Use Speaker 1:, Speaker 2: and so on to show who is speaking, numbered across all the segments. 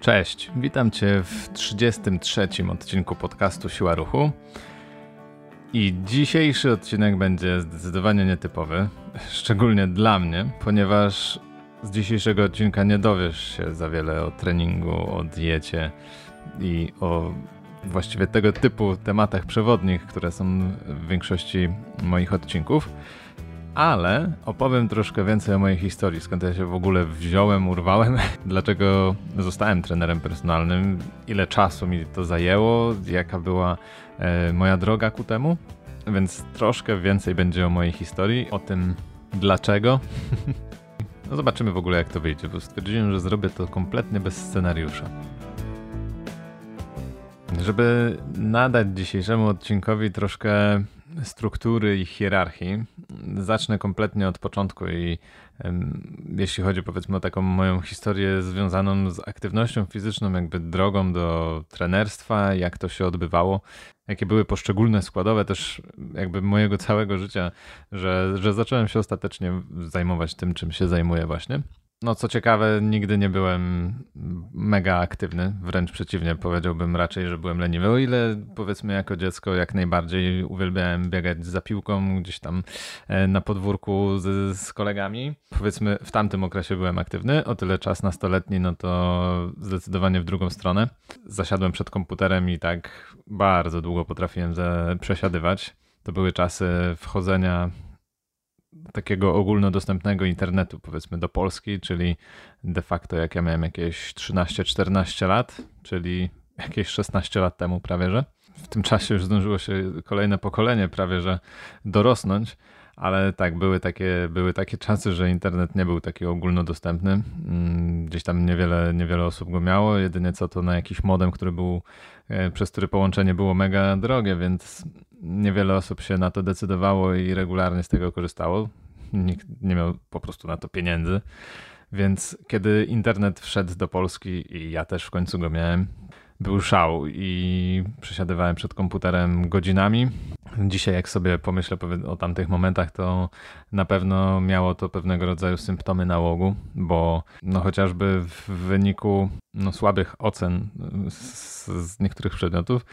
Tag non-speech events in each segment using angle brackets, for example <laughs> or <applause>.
Speaker 1: Cześć, witam Cię w 33 odcinku podcastu Siła Ruchu. I dzisiejszy odcinek będzie zdecydowanie nietypowy, <laughs> szczególnie dla mnie, ponieważ z dzisiejszego odcinka nie dowiesz się za wiele o treningu, o diecie i o właściwie tego typu tematach przewodnich, które są w większości moich odcinków ale opowiem troszkę więcej o mojej historii, skąd ja się w ogóle wziąłem, urwałem, <laughs> dlaczego zostałem trenerem personalnym, ile czasu mi to zajęło, jaka była e, moja droga ku temu. Więc troszkę więcej będzie o mojej historii, o tym dlaczego. <laughs> no zobaczymy w ogóle jak to wyjdzie, bo stwierdziłem, że zrobię to kompletnie bez scenariusza. Żeby nadać dzisiejszemu odcinkowi troszkę struktury i hierarchii. Zacznę kompletnie od początku i jeśli chodzi powiedzmy o taką moją historię związaną z aktywnością fizyczną, jakby drogą do trenerstwa, jak to się odbywało, jakie były poszczególne składowe też jakby mojego całego życia, że, że zacząłem się ostatecznie zajmować tym, czym się zajmuję właśnie. No co ciekawe, nigdy nie byłem mega aktywny, wręcz przeciwnie, powiedziałbym raczej, że byłem leniwy. O ile powiedzmy jako dziecko jak najbardziej uwielbiałem biegać za piłką gdzieś tam e, na podwórku z, z kolegami. Powiedzmy w tamtym okresie byłem aktywny, o tyle czas nastoletni, no to zdecydowanie w drugą stronę. Zasiadłem przed komputerem i tak bardzo długo potrafiłem przesiadywać. To były czasy wchodzenia takiego ogólnodostępnego internetu, powiedzmy do Polski, czyli de facto jak ja miałem jakieś 13-14 lat, czyli jakieś 16 lat temu prawie, że. W tym czasie już zdążyło się kolejne pokolenie prawie, że dorosnąć, ale tak, były takie, były takie czasy, że internet nie był taki ogólnodostępny. Mm, gdzieś tam niewiele, niewiele osób go miało, jedynie co to na jakiś modem, który był, e, przez który połączenie było mega drogie, więc niewiele osób się na to decydowało i regularnie z tego korzystało. Nikt nie miał po prostu na to pieniędzy. Więc kiedy internet wszedł do Polski i ja też w końcu go miałem, był szał i przesiadywałem przed komputerem godzinami. Dzisiaj, jak sobie pomyślę o tamtych momentach, to na pewno miało to pewnego rodzaju symptomy nałogu, bo no chociażby w wyniku no, słabych ocen z, z niektórych przedmiotów,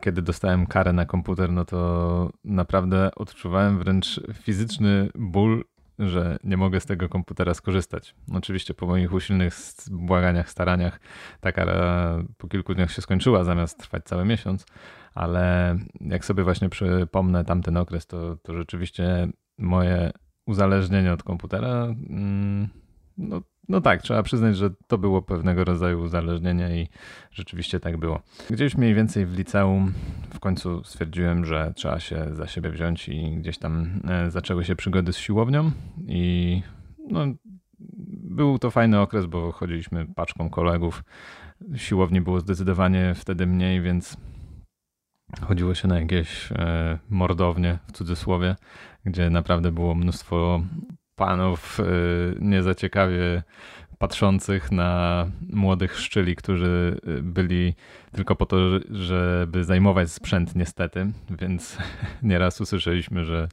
Speaker 1: kiedy dostałem karę na komputer, no to naprawdę odczuwałem wręcz fizyczny ból, że nie mogę z tego komputera skorzystać. Oczywiście po moich usilnych błaganiach, staraniach ta kara po kilku dniach się skończyła, zamiast trwać cały miesiąc, ale jak sobie właśnie przypomnę tamten okres, to, to rzeczywiście moje uzależnienie od komputera mm, no, no tak, trzeba przyznać, że to było pewnego rodzaju uzależnienie i rzeczywiście tak było. Gdzieś mniej więcej w liceum w końcu stwierdziłem, że trzeba się za siebie wziąć i gdzieś tam e, zaczęły się przygody z siłownią i no, był to fajny okres, bo chodziliśmy paczką kolegów. Siłowni było zdecydowanie wtedy mniej, więc chodziło się na jakieś e, mordownie w cudzysłowie, gdzie naprawdę było mnóstwo panów y, nie za ciekawie patrzących na młodych szczyli, którzy y, byli tylko po to, żeby zajmować sprzęt niestety, więc <laughs> nieraz usłyszeliśmy, że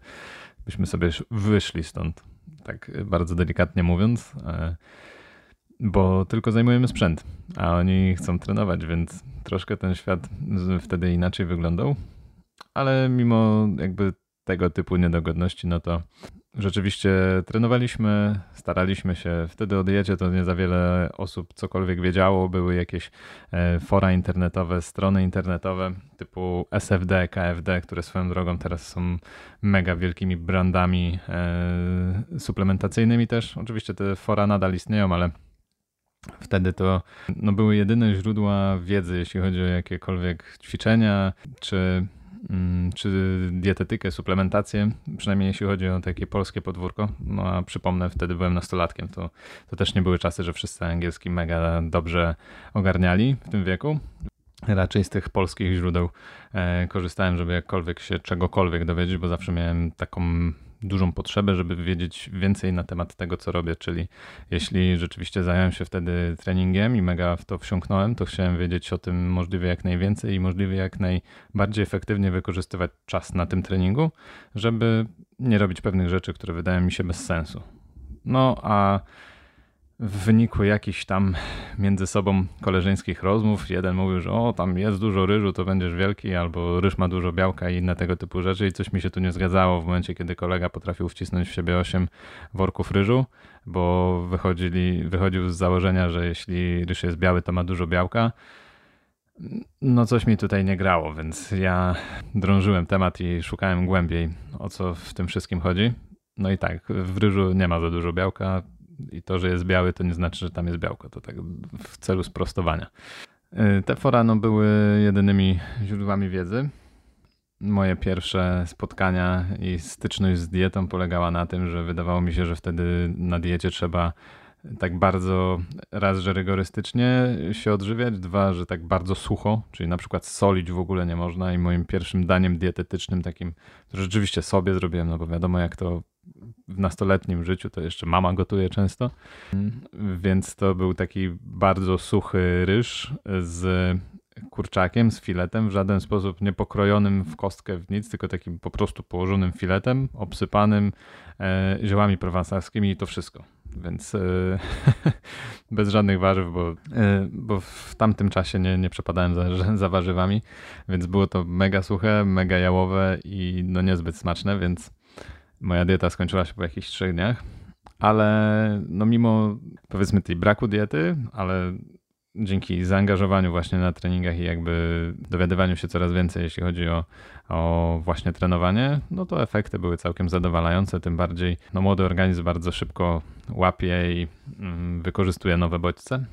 Speaker 1: byśmy sobie wyszli stąd, tak bardzo delikatnie mówiąc, e, bo tylko zajmujemy sprzęt, a oni chcą trenować, więc troszkę ten świat wtedy inaczej wyglądał, ale mimo jakby tego typu niedogodności, no to rzeczywiście trenowaliśmy, staraliśmy się. Wtedy o diecie to nie za wiele osób cokolwiek wiedziało. Były jakieś e, fora internetowe, strony internetowe typu SFD, KFD, które swoją drogą teraz są mega wielkimi brandami e, suplementacyjnymi też. Oczywiście te fora nadal istnieją, ale Wtedy to no, były jedyne źródła wiedzy, jeśli chodzi o jakiekolwiek ćwiczenia czy czy dietetykę, suplementację, przynajmniej jeśli chodzi o takie polskie podwórko. No a przypomnę, wtedy byłem nastolatkiem, to, to też nie były czasy, że wszyscy angielski mega dobrze ogarniali w tym wieku. Raczej z tych polskich źródeł e, korzystałem, żeby jakkolwiek się czegokolwiek dowiedzieć, bo zawsze miałem taką dużą potrzebę, żeby wiedzieć więcej na temat tego, co robię. Czyli jeśli rzeczywiście zająłem się wtedy treningiem i mega w to wsiąknąłem, to chciałem wiedzieć o tym możliwie jak najwięcej i możliwie jak najbardziej efektywnie wykorzystywać czas na tym treningu, żeby nie robić pewnych rzeczy, które wydają mi się bez sensu. No a w wyniku jakichś tam między sobą koleżeńskich rozmów, jeden mówił, że o, tam jest dużo ryżu, to będziesz wielki, albo ryż ma dużo białka i inne tego typu rzeczy i coś mi się tu nie zgadzało w momencie, kiedy kolega potrafił wcisnąć w siebie 8 worków ryżu, bo wychodzili, wychodził z założenia, że jeśli ryż jest biały, to ma dużo białka. No coś mi tutaj nie grało, więc ja drążyłem temat i szukałem głębiej, o co w tym wszystkim chodzi. No i tak, w ryżu nie ma za dużo białka, i to, że jest biały, to nie znaczy, że tam jest białko. To tak w celu sprostowania. Y, te fora no, były jedynymi źródłami wiedzy. Moje pierwsze spotkania i styczność z dietą polegała na tym, że wydawało mi się, że wtedy na diecie trzeba tak bardzo, raz, że rygorystycznie się odżywiać, dwa, że tak bardzo sucho, czyli na przykład solić w ogóle nie można i moim pierwszym daniem dietetycznym takim, to rzeczywiście sobie zrobiłem, no bo wiadomo jak to w nastoletnim życiu, to jeszcze mama gotuje często, więc to był taki bardzo suchy ryż z kurczakiem, z filetem, w żaden sposób nie pokrojonym w kostkę w nic, tylko takim po prostu położonym filetem, obsypanym e, ziołami prowansalskimi i to wszystko. Więc e, <laughs> bez żadnych warzyw, bo, e, bo w tamtym czasie nie, nie przepadałem za, <laughs> za warzywami, więc było to mega suche, mega jałowe i no niezbyt smaczne, więc Moja dieta skończyła się po jakichś trzech dniach, ale no mimo powiedzmy tej braku diety, ale dzięki zaangażowaniu właśnie na treningach i jakby dowiadywaniu się coraz więcej, jeśli chodzi o, o właśnie trenowanie, no to efekty były całkiem zadowalające, tym bardziej no młody organizm bardzo szybko łapie i mm, wykorzystuje nowe bodźce.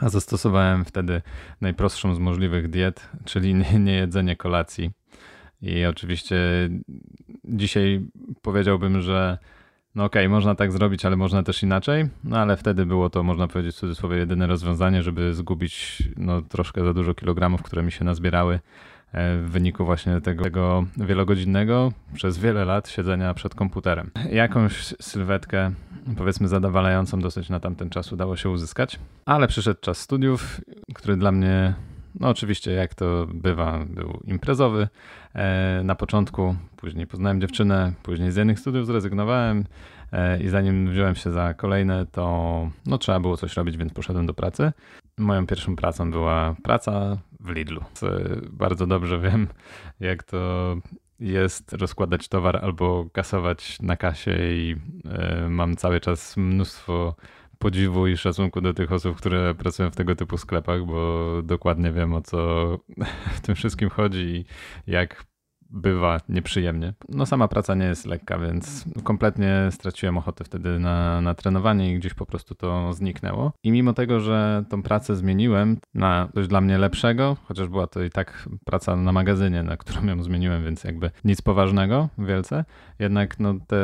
Speaker 1: A zastosowałem wtedy najprostszą z możliwych diet, czyli nie, nie kolacji i oczywiście dzisiaj powiedziałbym, że no okej, okay, można tak zrobić, ale można też inaczej, no ale wtedy było to, można powiedzieć w cudzysłowie, jedyne rozwiązanie, żeby zgubić no, troszkę za dużo kilogramów, które mi się nazbierały e, w wyniku właśnie tego, tego wielogodzinnego przez wiele lat siedzenia przed komputerem. Jakąś sylwetkę, powiedzmy zadowalającą dosyć na tamten czas udało się uzyskać, ale przyszedł czas studiów, który dla mnie no oczywiście, jak to bywa, był imprezowy e, na początku, później poznałem dziewczynę, później z jednych studiów zrezygnowałem e, i zanim wziąłem się za kolejne, to no, trzeba było coś robić, więc poszedłem do pracy. Moją pierwszą pracą była praca w Lidlu. Bardzo dobrze wiem, jak to jest rozkładać towar albo kasować na kasie i e, mam cały czas mnóstwo podziwu i szacunku do tych osób, które pracują w tego typu sklepach, bo dokładnie wiem o co <laughs> w tym wszystkim chodzi i jak bywa nieprzyjemnie. No sama praca nie jest lekka, więc kompletnie straciłem ochotę wtedy na, na trenowanie i gdzieś po prostu to zniknęło. I mimo tego, że tą pracę zmieniłem na coś dla mnie lepszego, chociaż była to i tak praca na magazynie, na którą ją zmieniłem, więc jakby nic poważnego wielce, jednak no te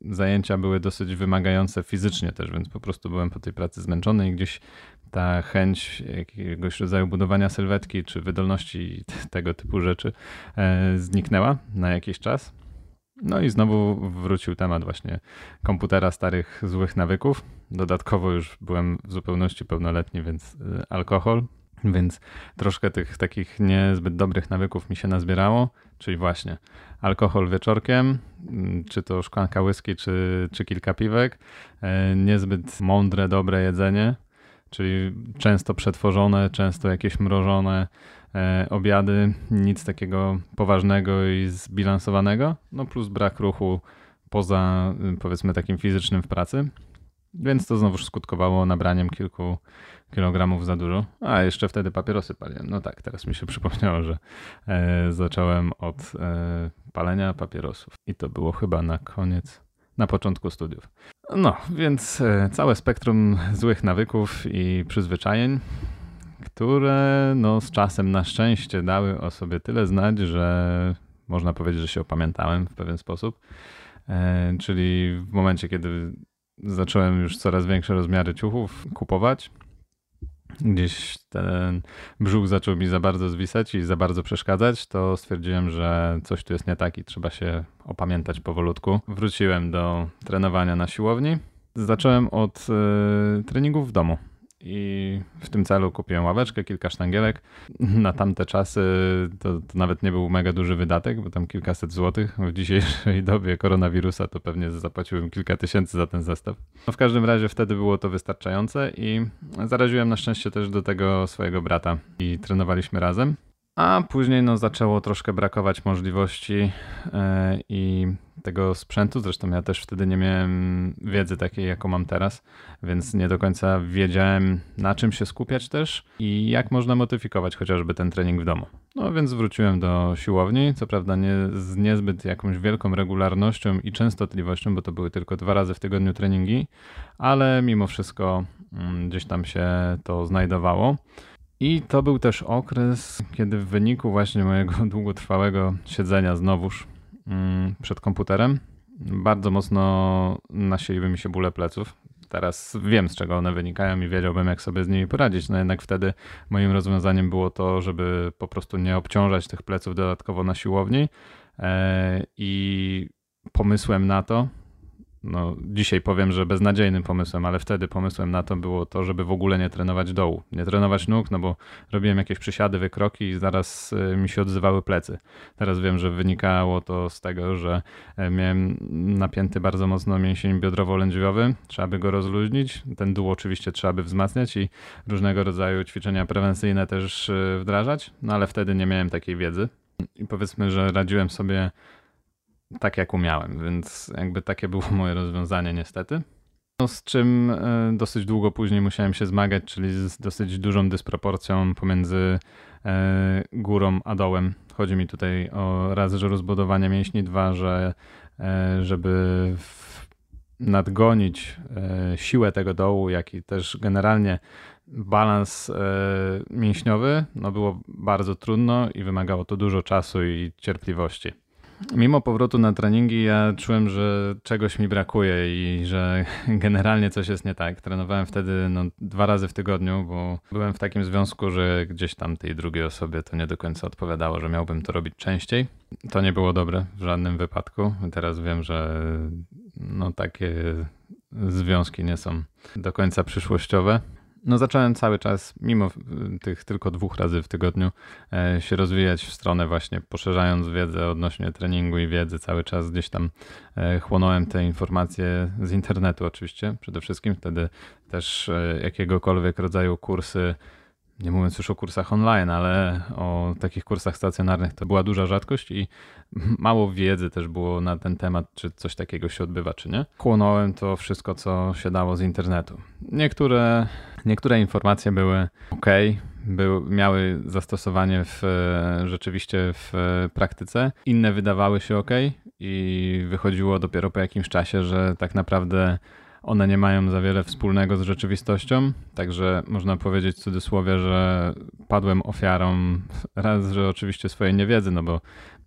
Speaker 1: zajęcia były dosyć wymagające fizycznie też, więc po prostu byłem po tej pracy zmęczony i gdzieś ta chęć jakiegoś rodzaju budowania sylwetki czy wydolności tego typu rzeczy e, zniknęła na jakiś czas. No i znowu wrócił temat właśnie komputera, starych złych nawyków. Dodatkowo już byłem w zupełności pełnoletni, więc e, alkohol, więc troszkę tych takich niezbyt dobrych nawyków mi się nazbierało, czyli właśnie alkohol wieczorkiem, mm, czy to szklanka whisky, czy, czy kilka piwek, e, niezbyt mądre, dobre jedzenie, czyli często przetworzone, często jakieś mrożone e, obiady, nic takiego poważnego i zbilansowanego, no plus brak ruchu poza powiedzmy takim fizycznym w pracy. Więc to znowu skutkowało nabraniem kilku kilogramów za dużo. A jeszcze wtedy papierosy paliłem. No tak, teraz mi się <laughs> przypomniało, że e, zacząłem od e, palenia papierosów. I to było chyba na koniec, na początku studiów. No, więc e, całe spektrum złych nawyków i przyzwyczajeń, które no, z czasem na szczęście dały o sobie tyle znać, że można powiedzieć, że się opamiętałem w pewien sposób. E, czyli w momencie, kiedy zacząłem już coraz większe rozmiary ciuchów kupować, gdzieś ten brzuch zaczął mi za bardzo zwisać i za bardzo przeszkadzać, to stwierdziłem, że coś tu jest nie tak i trzeba się opamiętać powolutku. Wróciłem do trenowania na siłowni. Zacząłem od y, treningów w domu. I w tym celu kupiłem ławeczkę, kilka sztangielek. <laughs> Na tamte czasy to, to, nawet nie był mega duży wydatek, bo tam kilkaset złotych. W dzisiejszej <laughs> dobie koronawirusa to pewnie zapłaciłbym kilka tysięcy za ten zestaw. No w każdym razie wtedy było to wystarczające i zaraziłem na szczęście też do tego swojego brata i trenowaliśmy razem. A później no, zaczęło troszkę brakować możliwości yy, i tego sprzętu. Zresztą ja też wtedy nie miałem wiedzy takiej, jaką mam teraz, więc nie do końca wiedziałem, na czym się skupiać też i jak można modyfikować chociażby ten trening w domu. No więc wróciłem do siłowni, co prawda nie z niezbyt jakąś wielką regularnością i częstotliwością, bo to były tylko dwa razy w tygodniu treningi, ale mimo wszystko mm, gdzieś tam się to znajdowało. I to był też okres, kiedy w wyniku właśnie mojego <laughs> długotrwałego siedzenia znowuż mm, przed komputerem bardzo mocno nasiliły mi się bóle pleców. Teraz wiem, z czego one wynikają i wiedziałbym, jak sobie z nimi poradzić. No jednak wtedy moim rozwiązaniem było to, żeby po prostu nie obciążać tych pleców dodatkowo na siłowni. E, I pomysłem na to, no, dzisiaj powiem, że beznadziejnym pomysłem, ale wtedy pomysłem na to było to, żeby w ogóle nie trenować dołu, nie trenować nóg, no bo robiłem jakieś przysiady, wykroki i zaraz y, mi się odzywały plecy. Teraz wiem, że wynikało to z tego, że e, miałem napięty bardzo mocno mięsień biodrowo-lędźwiowy, trzeba by go rozluźnić, ten dół oczywiście trzeba by wzmacniać i różnego rodzaju ćwiczenia prewencyjne też y, wdrażać, no ale wtedy nie miałem takiej wiedzy. I powiedzmy, że radziłem sobie tak jak umiałem, więc jakby takie było <laughs> moje rozwiązanie niestety. No, z czym e, dosyć długo później musiałem się zmagać, czyli z dosyć dużą dysproporcją pomiędzy e, górą a dołem. Chodzi mi tutaj o raz, że rozbudowanie mięśni, dwa, że e, żeby nadgonić siłę tego dołu, jak i też generalnie balans mięśniowy, no było bardzo trudno i wymagało to dużo czasu i cierpliwości. Mimo powrotu na treningi ja czułem, że czegoś mi brakuje i że <laughs> generalnie coś jest nie tak. Trenowałem wtedy no, dwa razy w tygodniu, bo byłem w takim związku, że gdzieś tam tej drugiej osobie to nie do końca odpowiadało, że miałbym to robić częściej. To nie było dobre w żadnym wypadku. Teraz wiem, że no, takie związki nie są do końca przyszłościowe. No zacząłem cały czas, mimo tych tylko dwóch razy w tygodniu, e, się rozwijać w stronę właśnie poszerzając wiedzę odnośnie treningu i wiedzy. Cały czas gdzieś tam e, chłonąłem te informacje z internetu oczywiście. Przede wszystkim wtedy też e, jakiegokolwiek rodzaju kursy nie mówiąc już o kursach online, ale o takich kursach stacjonarnych, to była duża rzadkość i mało wiedzy też było na ten temat, czy coś takiego się odbywa, czy nie. Chłonąłem to wszystko, co się dało z internetu. Niektóre, niektóre informacje były ok, były, miały zastosowanie w, rzeczywiście w praktyce, inne wydawały się ok i wychodziło dopiero po jakimś czasie, że tak naprawdę one nie mają za wiele wspólnego z rzeczywistością, także można powiedzieć w cudzysłowie, że padłem ofiarą raz, że oczywiście swojej niewiedzy, no bo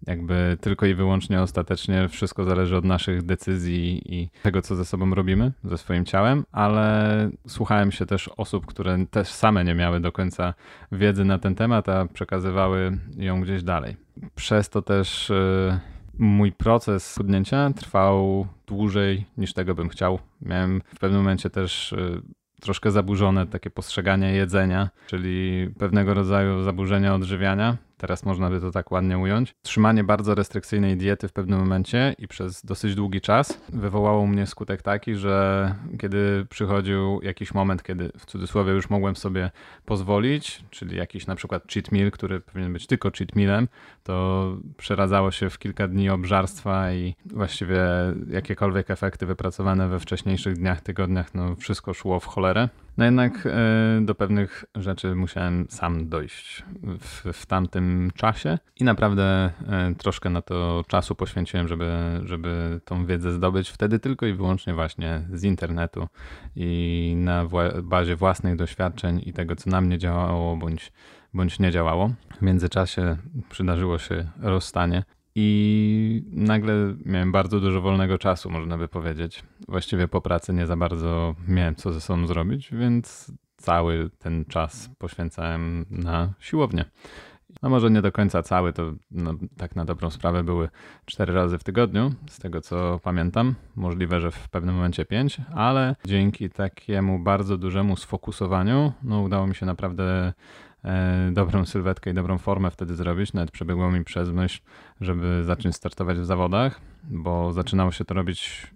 Speaker 1: jakby tylko i wyłącznie ostatecznie wszystko zależy od naszych decyzji i tego, co ze sobą robimy, ze swoim ciałem, ale słuchałem się też osób, które też same nie miały do końca wiedzy na ten temat, a przekazywały ją gdzieś dalej. Przez to też y, mój proces schudnięcia trwał dłużej niż tego bym chciał. Miałem w pewnym momencie też y, troszkę zaburzone takie postrzeganie jedzenia, czyli pewnego rodzaju zaburzenia odżywiania, teraz można by to tak ładnie ująć. Trzymanie bardzo restrykcyjnej diety w pewnym momencie i przez dosyć długi czas wywołało u mnie skutek taki, że kiedy przychodził jakiś moment, kiedy w cudzysłowie już mogłem sobie pozwolić, czyli jakiś na przykład cheat meal, który powinien być tylko cheat mealem, to przeradzało się w kilka dni obżarstwa i właściwie jakiekolwiek efekty wypracowane we wcześniejszych dniach, tygodniach, no wszystko szło w cholerę. No jednak e, do pewnych rzeczy musiałem sam dojść w, w tamtym czasie i naprawdę e, troszkę na to czasu poświęciłem, żeby, żeby tą wiedzę zdobyć. Wtedy tylko i wyłącznie właśnie z internetu i na bazie własnych doświadczeń i tego, co na mnie działało bądź, bądź nie działało. W międzyczasie przydarzyło się rozstanie i nagle miałem bardzo dużo wolnego czasu, można by powiedzieć. Właściwie po pracy nie za bardzo miałem co ze sobą zrobić, więc cały ten czas poświęcałem na siłownię. No może nie do końca cały, to no, tak na dobrą sprawę były cztery razy w tygodniu, z tego co pamiętam. Możliwe, że w pewnym momencie pięć, ale dzięki takiemu bardzo dużemu sfokusowaniu, no udało mi się naprawdę dobrą sylwetkę i dobrą formę wtedy zrobić. Nawet przebiegło mi przez myśl, żeby zacząć startować w zawodach, bo zaczynało się to robić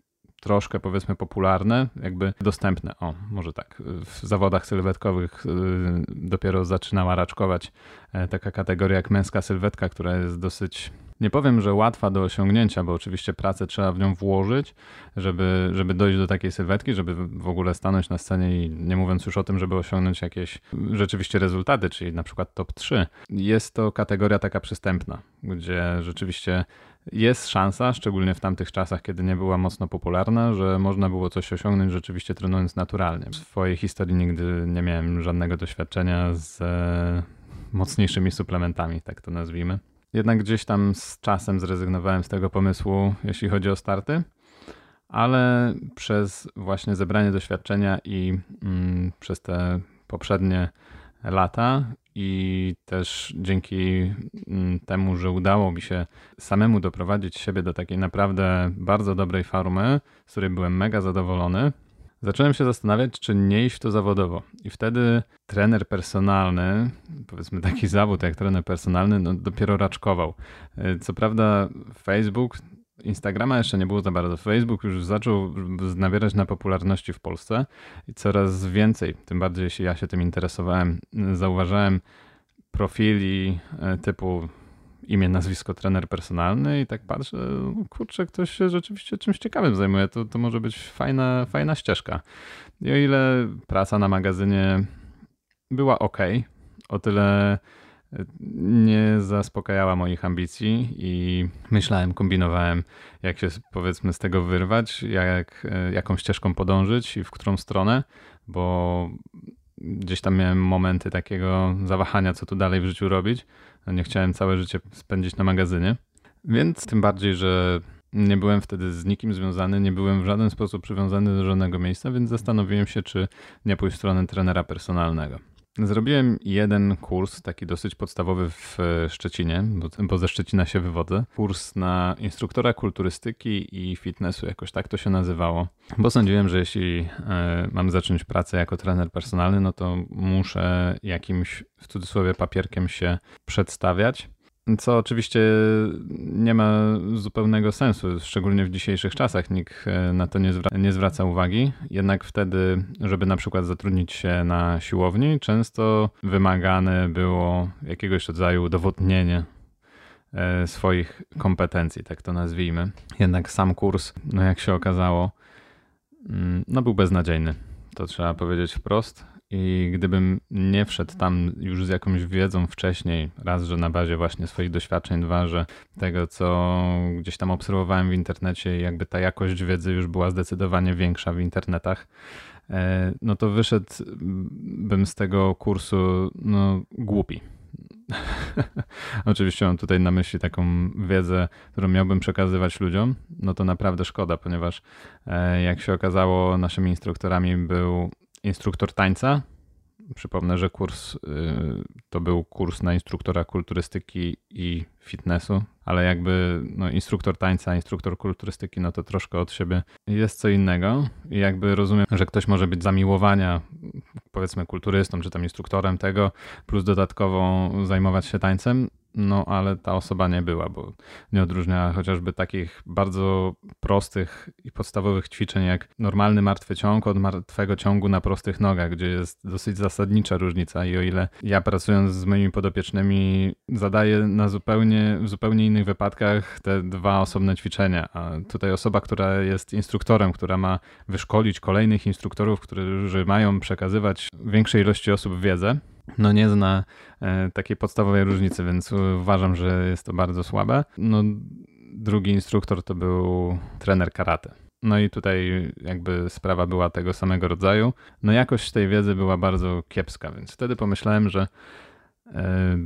Speaker 1: troszkę powiedzmy popularne, jakby dostępne. O, może tak. W zawodach sylwetkowych y, dopiero zaczynała raczkować e, taka kategoria jak męska sylwetka, która jest dosyć nie powiem, że łatwa do osiągnięcia, bo oczywiście pracę trzeba w nią włożyć, żeby, żeby dojść do takiej sylwetki, żeby w ogóle stanąć na scenie i nie mówiąc już o tym, żeby osiągnąć jakieś rzeczywiście rezultaty, czyli na przykład top 3. Jest to kategoria taka przystępna, gdzie rzeczywiście jest szansa, szczególnie w tamtych czasach, kiedy nie była mocno popularna, że można było coś osiągnąć rzeczywiście trenując naturalnie. W swojej historii nigdy nie miałem żadnego doświadczenia z e, mocniejszymi suplementami, tak to nazwijmy. Jednak gdzieś tam z czasem zrezygnowałem z tego pomysłu, jeśli chodzi o starty, ale przez właśnie zebranie doświadczenia i mm, przez te poprzednie lata i też dzięki mm, temu, że udało mi się samemu doprowadzić siebie do takiej naprawdę bardzo dobrej formy, z której byłem mega zadowolony, zacząłem się zastanawiać, czy nie iść w to zawodowo. I wtedy trener personalny, powiedzmy taki zawód jak trener personalny, no dopiero raczkował. E, co prawda Facebook Instagrama jeszcze nie było za bardzo. Facebook już zaczął nabierać na popularności w Polsce i coraz więcej, tym bardziej jeśli ja się tym interesowałem, zauważałem profili e, typu imię, nazwisko, trener personalny i tak patrzę, kurczę, ktoś się rzeczywiście czymś ciekawym zajmuje, to, to może być fajna, fajna ścieżka. I o ile praca na magazynie była ok, o tyle nie zaspokajała moich ambicji i myślałem, kombinowałem, jak się powiedzmy z tego wyrwać, jak, jaką ścieżką podążyć i w którą stronę, bo gdzieś tam miałem momenty takiego zawahania, co tu dalej w życiu robić. Nie chciałem całe życie spędzić na magazynie, więc tym bardziej, że nie byłem wtedy z nikim związany, nie byłem w żaden sposób przywiązany do żadnego miejsca, więc zastanowiłem się, czy nie pójść w stronę trenera personalnego. Zrobiłem jeden kurs, taki dosyć podstawowy w Szczecinie, bo, bo, ze Szczecina się wywodzę. Kurs na instruktora kulturystyki i fitnessu, jakoś tak to się nazywało. Bo sądziłem, że jeśli e, mam zacząć pracę jako trener personalny, no to muszę jakimś, w cudzysłowie, papierkiem się przedstawiać. Co oczywiście nie ma zupełnego sensu, szczególnie w dzisiejszych czasach. Nikt e, na to nie, zwra nie, zwraca uwagi. Jednak wtedy, żeby na przykład zatrudnić się na siłowni, często wymagane było jakiegoś rodzaju udowodnienie e, swoich kompetencji, tak to nazwijmy. Jednak sam kurs, no jak się okazało, mm, no był beznadziejny. To trzeba powiedzieć wprost. I gdybym nie wszedł tam już z jakąś wiedzą wcześniej, raz, że na bazie właśnie swoich doświadczeń, dwa, że tego, co gdzieś tam obserwowałem w internecie, jakby ta jakość wiedzy już była zdecydowanie większa w internetach, e, no to wyszedłbym z tego kursu no, głupi. <laughs> Oczywiście mam tutaj na myśli taką wiedzę, którą miałbym przekazywać ludziom. No to naprawdę szkoda, ponieważ e, jak się okazało, naszymi instruktorami był instruktor tańca. Przypomnę, że kurs y, to był kurs na instruktora kulturystyki i fitnessu, ale jakby no, instruktor tańca, instruktor kulturystyki, no to troszkę od siebie jest co innego. I jakby rozumiem, że ktoś może być zamiłowania, powiedzmy, kulturystą czy tam instruktorem tego, plus dodatkowo zajmować się tańcem no ale ta osoba nie była, bo nie odróżniała chociażby takich bardzo prostych i podstawowych ćwiczeń jak normalny martwy ciąg od martwego ciągu na prostych nogach, gdzie jest dosyć zasadnicza różnica i o ile ja pracując z moimi podopiecznymi zadaję na zupełnie, w zupełnie innych wypadkach te dwa osobne ćwiczenia, a tutaj osoba, która jest instruktorem, która ma wyszkolić kolejnych instruktorów, którzy mają przekazywać większej ilości osób wiedzę, no nie zna e, takiej podstawowej różnicy, więc uważam, że jest to bardzo słabe. No, drugi instruktor to był trener karate. No i tutaj jakby sprawa była tego samego rodzaju. No jakość tej wiedzy była bardzo kiepska, więc wtedy pomyślałem, że e,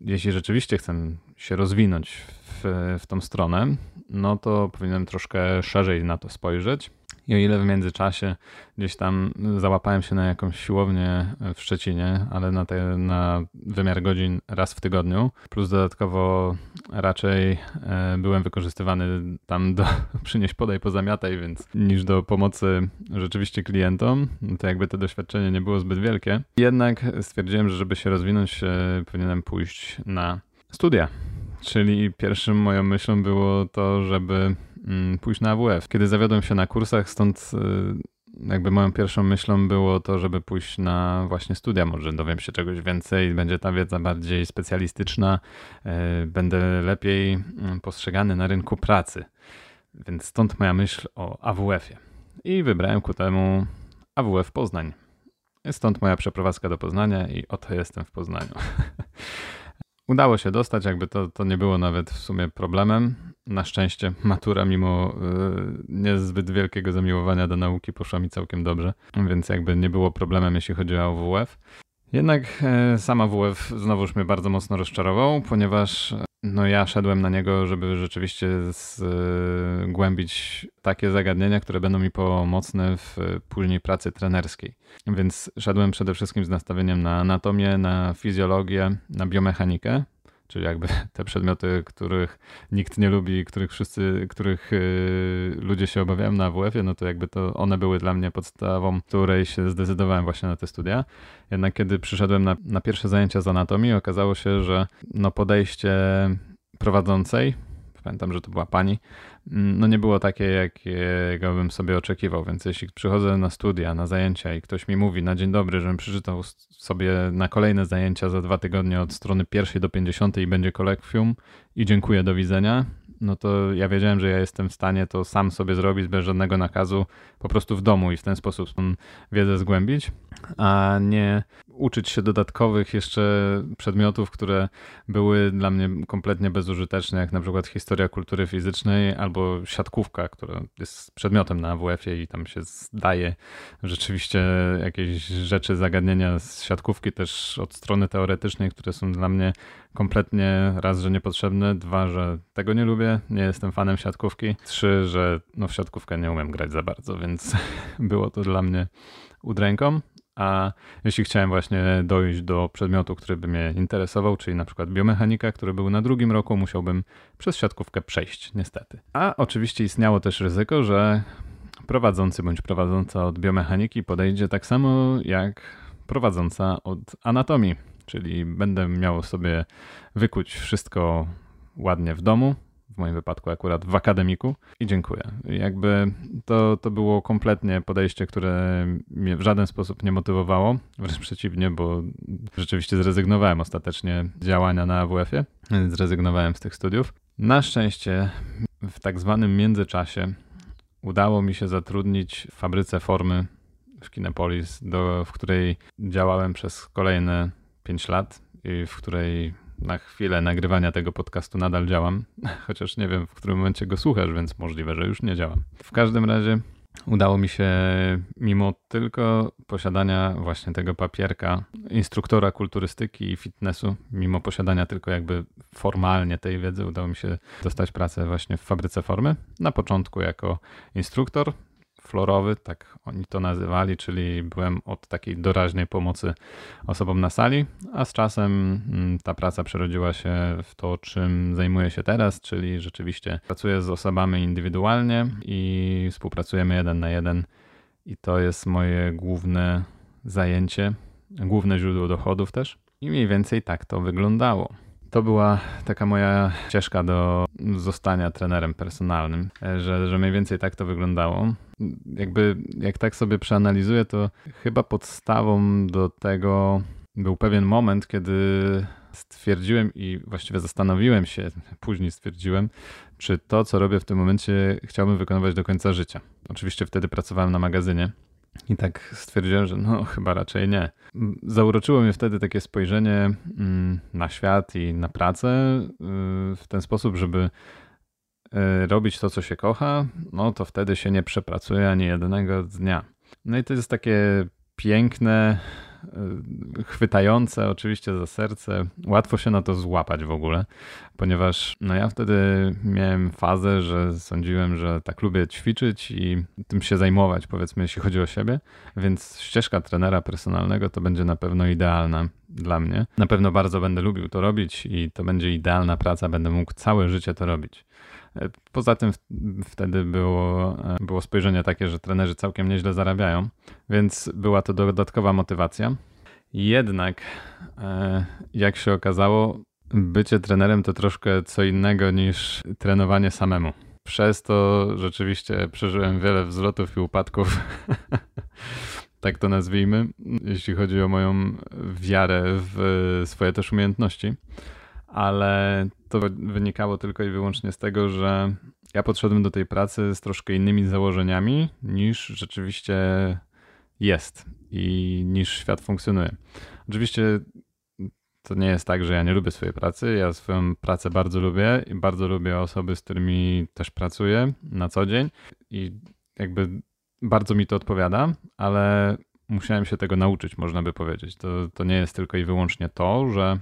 Speaker 1: jeśli rzeczywiście chcę się rozwinąć w, w tą stronę, no to powinienem troszkę szerzej na to spojrzeć I o ile w międzyczasie gdzieś tam załapałem się na jakąś siłownię w Szczecinie, ale na, te, na wymiar godzin raz w tygodniu, plus dodatkowo raczej e, byłem wykorzystywany tam do <laughs> przynieść podaj pozamiataj, więc niż do pomocy rzeczywiście klientom, to jakby to doświadczenie nie było zbyt wielkie. Jednak stwierdziłem, że żeby się rozwinąć, powinienem pójść na studia. Czyli pierwszym moją myślą było to, żeby pójść na AWF. Kiedy zawiodłem się na kursach, stąd y, jakby moją pierwszą myślą było to, żeby pójść na właśnie studia. Może dowiem się czegoś więcej, będzie ta wiedza bardziej specjalistyczna, y, będę lepiej mm, postrzegany na rynku pracy. Więc stąd moja myśl o AWF-ie. I wybrałem ku temu AWF Poznań. Stąd moja przeprowadzka do Poznania i oto jestem w Poznaniu. <laughs> Udało się dostać, jakby to, to nie było nawet w sumie problemem. Na szczęście matura, mimo y, niezbyt wielkiego zamiłowania do nauki, poszła mi całkiem dobrze, więc jakby nie było problemem, jeśli chodzi o WF. Jednak e, sama WF znowuż mnie bardzo mocno rozczarował, ponieważ no ja szedłem na niego, żeby rzeczywiście zgłębić takie zagadnienia, które będą mi pomocne w później pracy trenerskiej. Więc szedłem przede wszystkim z nastawieniem na anatomię, na fizjologię, na biomechanikę, czyli jakby <laughs> te przedmioty, których nikt nie lubi, których wszyscy, których yy, ludzie się obawiają na AWF-ie, no to jakby to one były dla mnie podstawą, której się zdecydowałem właśnie na te studia. Jednak kiedy przyszedłem na, na pierwsze zajęcia z anatomii, okazało się, że no podejście prowadzącej, pamiętam, że to była pani, mm, no nie było takie, jakiego bym sobie oczekiwał, więc jeśli przychodzę na studia, na zajęcia i ktoś mi mówi na dzień dobry, żebym przeczytał sobie na kolejne zajęcia za dwa tygodnie od strony pierwszej do pięćdziesiątej i będzie kolekwium i dziękuję, do widzenia, no to ja wiedziałem, że ja jestem w stanie to sam sobie zrobić bez żadnego nakazu, po prostu w domu i w ten sposób wiedzę zgłębić, a nie uczyć się dodatkowych jeszcze przedmiotów, które były dla mnie kompletnie bezużyteczne, jak na przykład historia kultury fizycznej albo siatkówka, która jest przedmiotem na AWF-ie i tam się zdaje rzeczywiście jakieś rzeczy, zagadnienia z siatkówki też od strony teoretycznej, które są dla mnie kompletnie raz, że niepotrzebne, dwa, że tego nie lubię, nie jestem fanem siatkówki, trzy, że no w siatkówkę nie umiem grać za bardzo, więc <laughs> było to dla mnie udręką. A jeśli chciałem właśnie dojść do przedmiotu, który by mnie interesował, czyli na przykład biomechanika, który był na drugim roku, musiałbym przez siatkówkę przejść, niestety. A oczywiście istniało też ryzyko, że prowadzący bądź prowadząca od biomechaniki podejdzie tak samo jak prowadząca od anatomii, czyli będę miał sobie wykuć wszystko ładnie w domu, w moim wypadku akurat w akademiku i dziękuję. Jakby to, to było kompletnie podejście, które mnie w żaden sposób nie motywowało, wręcz przeciwnie, bo rzeczywiście zrezygnowałem ostatecznie z działania na AWF-ie, zrezygnowałem z tych studiów. Na szczęście w tak zwanym międzyczasie udało mi się zatrudnić w fabryce formy w Kinepolis, do, w której działałem przez kolejne 5 lat i w której na chwilę nagrywania tego podcastu nadal działam, <laughs> chociaż nie wiem, w którym momencie go słuchasz, więc możliwe, że już nie działam. W każdym razie udało mi się, mimo tylko posiadania właśnie tego papierka instruktora kulturystyki i fitnessu, mimo posiadania tylko jakby formalnie tej wiedzy, udało mi się dostać pracę właśnie w fabryce formy. Na początku jako instruktor, florowy, tak oni to nazywali, czyli byłem od takiej doraźnej pomocy osobom na sali, a z czasem mm, ta praca przerodziła się w to, czym zajmuję się teraz, czyli rzeczywiście pracuję z osobami indywidualnie i współpracujemy jeden na jeden i to jest moje główne zajęcie, główne źródło dochodów też. I mniej więcej tak to wyglądało. To była taka moja ścieżka do zostania trenerem personalnym, że, że mniej więcej tak to wyglądało. Jakby, jak tak sobie przeanalizuję, to chyba podstawą do tego był pewien moment, kiedy stwierdziłem i właściwie zastanowiłem się, później stwierdziłem, czy to, co robię w tym momencie, chciałbym wykonywać do końca życia. Oczywiście wtedy pracowałem na magazynie i tak stwierdziłem, że no chyba raczej nie. Zauroczyło mnie wtedy takie spojrzenie mm, na świat i na pracę y, w ten sposób, żeby y, robić to, co się kocha, no to wtedy się nie przepracuje ani jednego dnia. No i to jest takie piękne chwytające oczywiście za serce. Łatwo się na to złapać w ogóle, ponieważ no ja wtedy miałem fazę, że sądziłem, że tak lubię ćwiczyć i tym się zajmować, powiedzmy, jeśli chodzi o siebie, więc ścieżka trenera personalnego to będzie na pewno idealna dla mnie. Na pewno bardzo będę lubił to robić i to będzie idealna praca, będę mógł całe życie to robić. Poza tym wtedy było, było spojrzenie takie, że trenerzy całkiem nieźle zarabiają, więc była to dodatkowa motywacja. Jednak, e, jak się okazało, bycie trenerem to troszkę co innego niż trenowanie samemu. Przez to rzeczywiście przeżyłem wiele wzlotów i upadków. <laughs> tak to nazwijmy, jeśli chodzi o moją wiarę w swoje też umiejętności ale to wynikało tylko i wyłącznie z tego, że ja podszedłem do tej pracy z troszkę innymi założeniami niż rzeczywiście jest i niż świat funkcjonuje. Oczywiście to nie jest tak, że ja nie lubię swojej pracy. Ja swoją pracę bardzo lubię i bardzo lubię osoby, z którymi też pracuję na co dzień i jakby bardzo mi to odpowiada, ale musiałem się tego nauczyć, można by powiedzieć. To, to nie jest tylko i wyłącznie to, że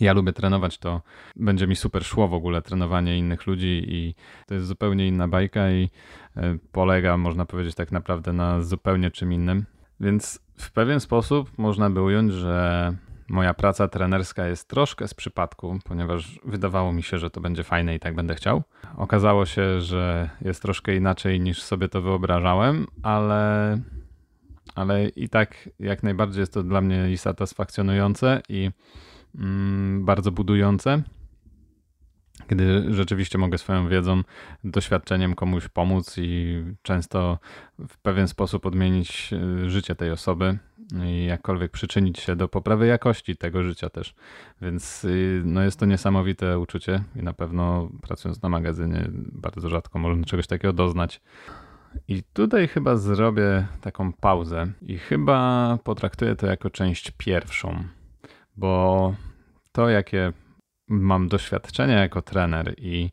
Speaker 1: ja lubię trenować, to będzie mi super szło w ogóle trenowanie innych ludzi i to jest zupełnie inna bajka i e, polega, można powiedzieć, tak naprawdę na zupełnie czym innym. Więc w pewien sposób można by ująć, że moja praca trenerska jest troszkę z przypadku, ponieważ wydawało mi się, że to będzie fajne i tak będę chciał. Okazało się, że jest troszkę inaczej niż sobie to wyobrażałem, ale, ale i tak jak najbardziej jest to dla mnie i satysfakcjonujące i bardzo budujące, kiedy rzeczywiście mogę swoją wiedzą, doświadczeniem komuś pomóc i często w pewien sposób odmienić e, życie tej osoby i jakkolwiek przyczynić się do poprawy jakości tego życia też. Więc y, no jest to niesamowite uczucie i na pewno pracując na magazynie bardzo rzadko można czegoś takiego doznać. I tutaj chyba zrobię taką pauzę i chyba potraktuję to jako część pierwszą bo to, jakie mam doświadczenia jako trener i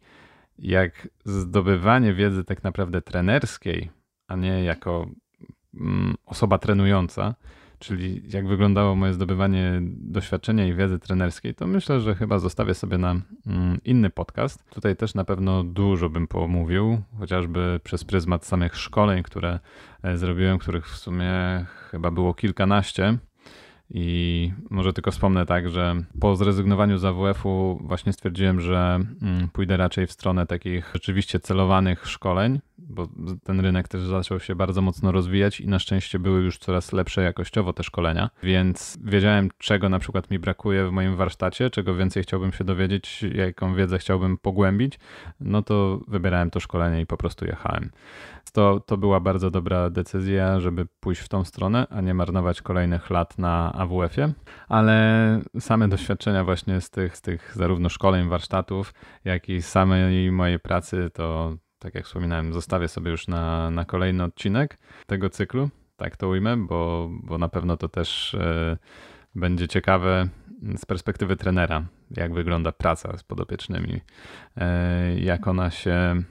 Speaker 1: jak zdobywanie wiedzy tak naprawdę trenerskiej, a nie jako mm, osoba trenująca, czyli jak wyglądało moje zdobywanie doświadczenia i wiedzy trenerskiej, to myślę, że chyba zostawię sobie na mm, inny podcast. Tutaj też na pewno dużo bym pomówił, chociażby przez pryzmat samych szkoleń, które e, zrobiłem, których w sumie chyba było kilkanaście i może tylko wspomnę tak, że po zrezygnowaniu z AWF-u właśnie stwierdziłem, że mm, pójdę raczej w stronę takich rzeczywiście celowanych szkoleń, bo ten rynek też zaczął się bardzo mocno rozwijać i na szczęście były już coraz lepsze jakościowo te szkolenia, więc wiedziałem czego na przykład mi brakuje w moim warsztacie, czego więcej chciałbym się dowiedzieć, jaką wiedzę chciałbym pogłębić, no to wybierałem to szkolenie i po prostu jechałem. To, to była bardzo dobra decyzja, żeby pójść w tą stronę, a nie marnować kolejnych lat na AWF-ie, ale same doświadczenia właśnie z tych, z tych zarówno szkoleń, warsztatów, jak i samej mojej pracy, to tak jak wspominałem, zostawię sobie już na, na kolejny odcinek tego cyklu, tak to ujmę, bo, bo na pewno to też e, będzie ciekawe z perspektywy trenera, jak wygląda praca z podopiecznymi, e, jak ona się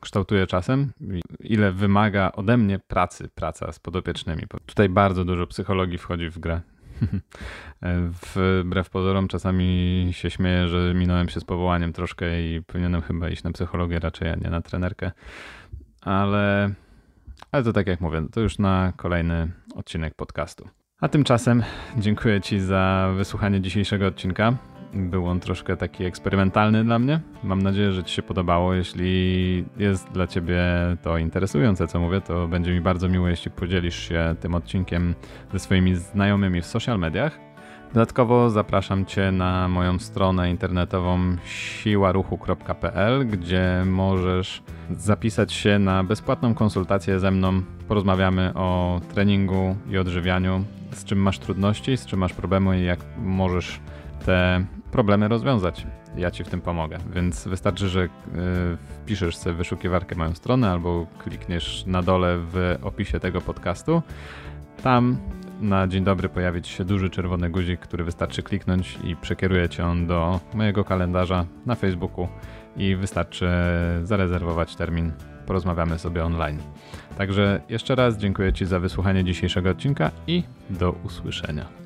Speaker 1: kształtuje czasem, ile wymaga ode mnie pracy praca z podopiecznymi. Tutaj bardzo dużo psychologii wchodzi w grę. <laughs> Wbrew pozorom czasami się śmieję, że minąłem się z powołaniem troszkę i powinienem chyba iść na psychologię raczej, a nie na trenerkę. Ale, ale to tak jak mówię, to już na kolejny odcinek podcastu. A tymczasem dziękuję Ci za wysłuchanie dzisiejszego odcinka. Był on troszkę taki eksperymentalny dla mnie. Mam nadzieję, że Ci się podobało. Jeśli jest dla Ciebie to interesujące, co mówię, to będzie mi bardzo miło, jeśli podzielisz się tym odcinkiem ze swoimi znajomymi w social mediach. Dodatkowo zapraszam Cię na moją stronę internetową siłaruchu.pl, gdzie możesz zapisać się na bezpłatną konsultację ze mną. Porozmawiamy o treningu i odżywianiu, z czym masz trudności, z czym masz problemy i jak możesz te problemy rozwiązać. Ja Ci w tym pomogę, więc wystarczy, że y, wpiszesz sobie wyszukiwarkę moją stronę albo klikniesz na dole w opisie tego podcastu. Tam na dzień dobry pojawi Ci się duży czerwony guzik, który wystarczy kliknąć i przekieruje Cię on do mojego kalendarza na Facebooku i wystarczy zarezerwować termin porozmawiamy sobie online. Także jeszcze raz dziękuję Ci za wysłuchanie dzisiejszego odcinka i do usłyszenia.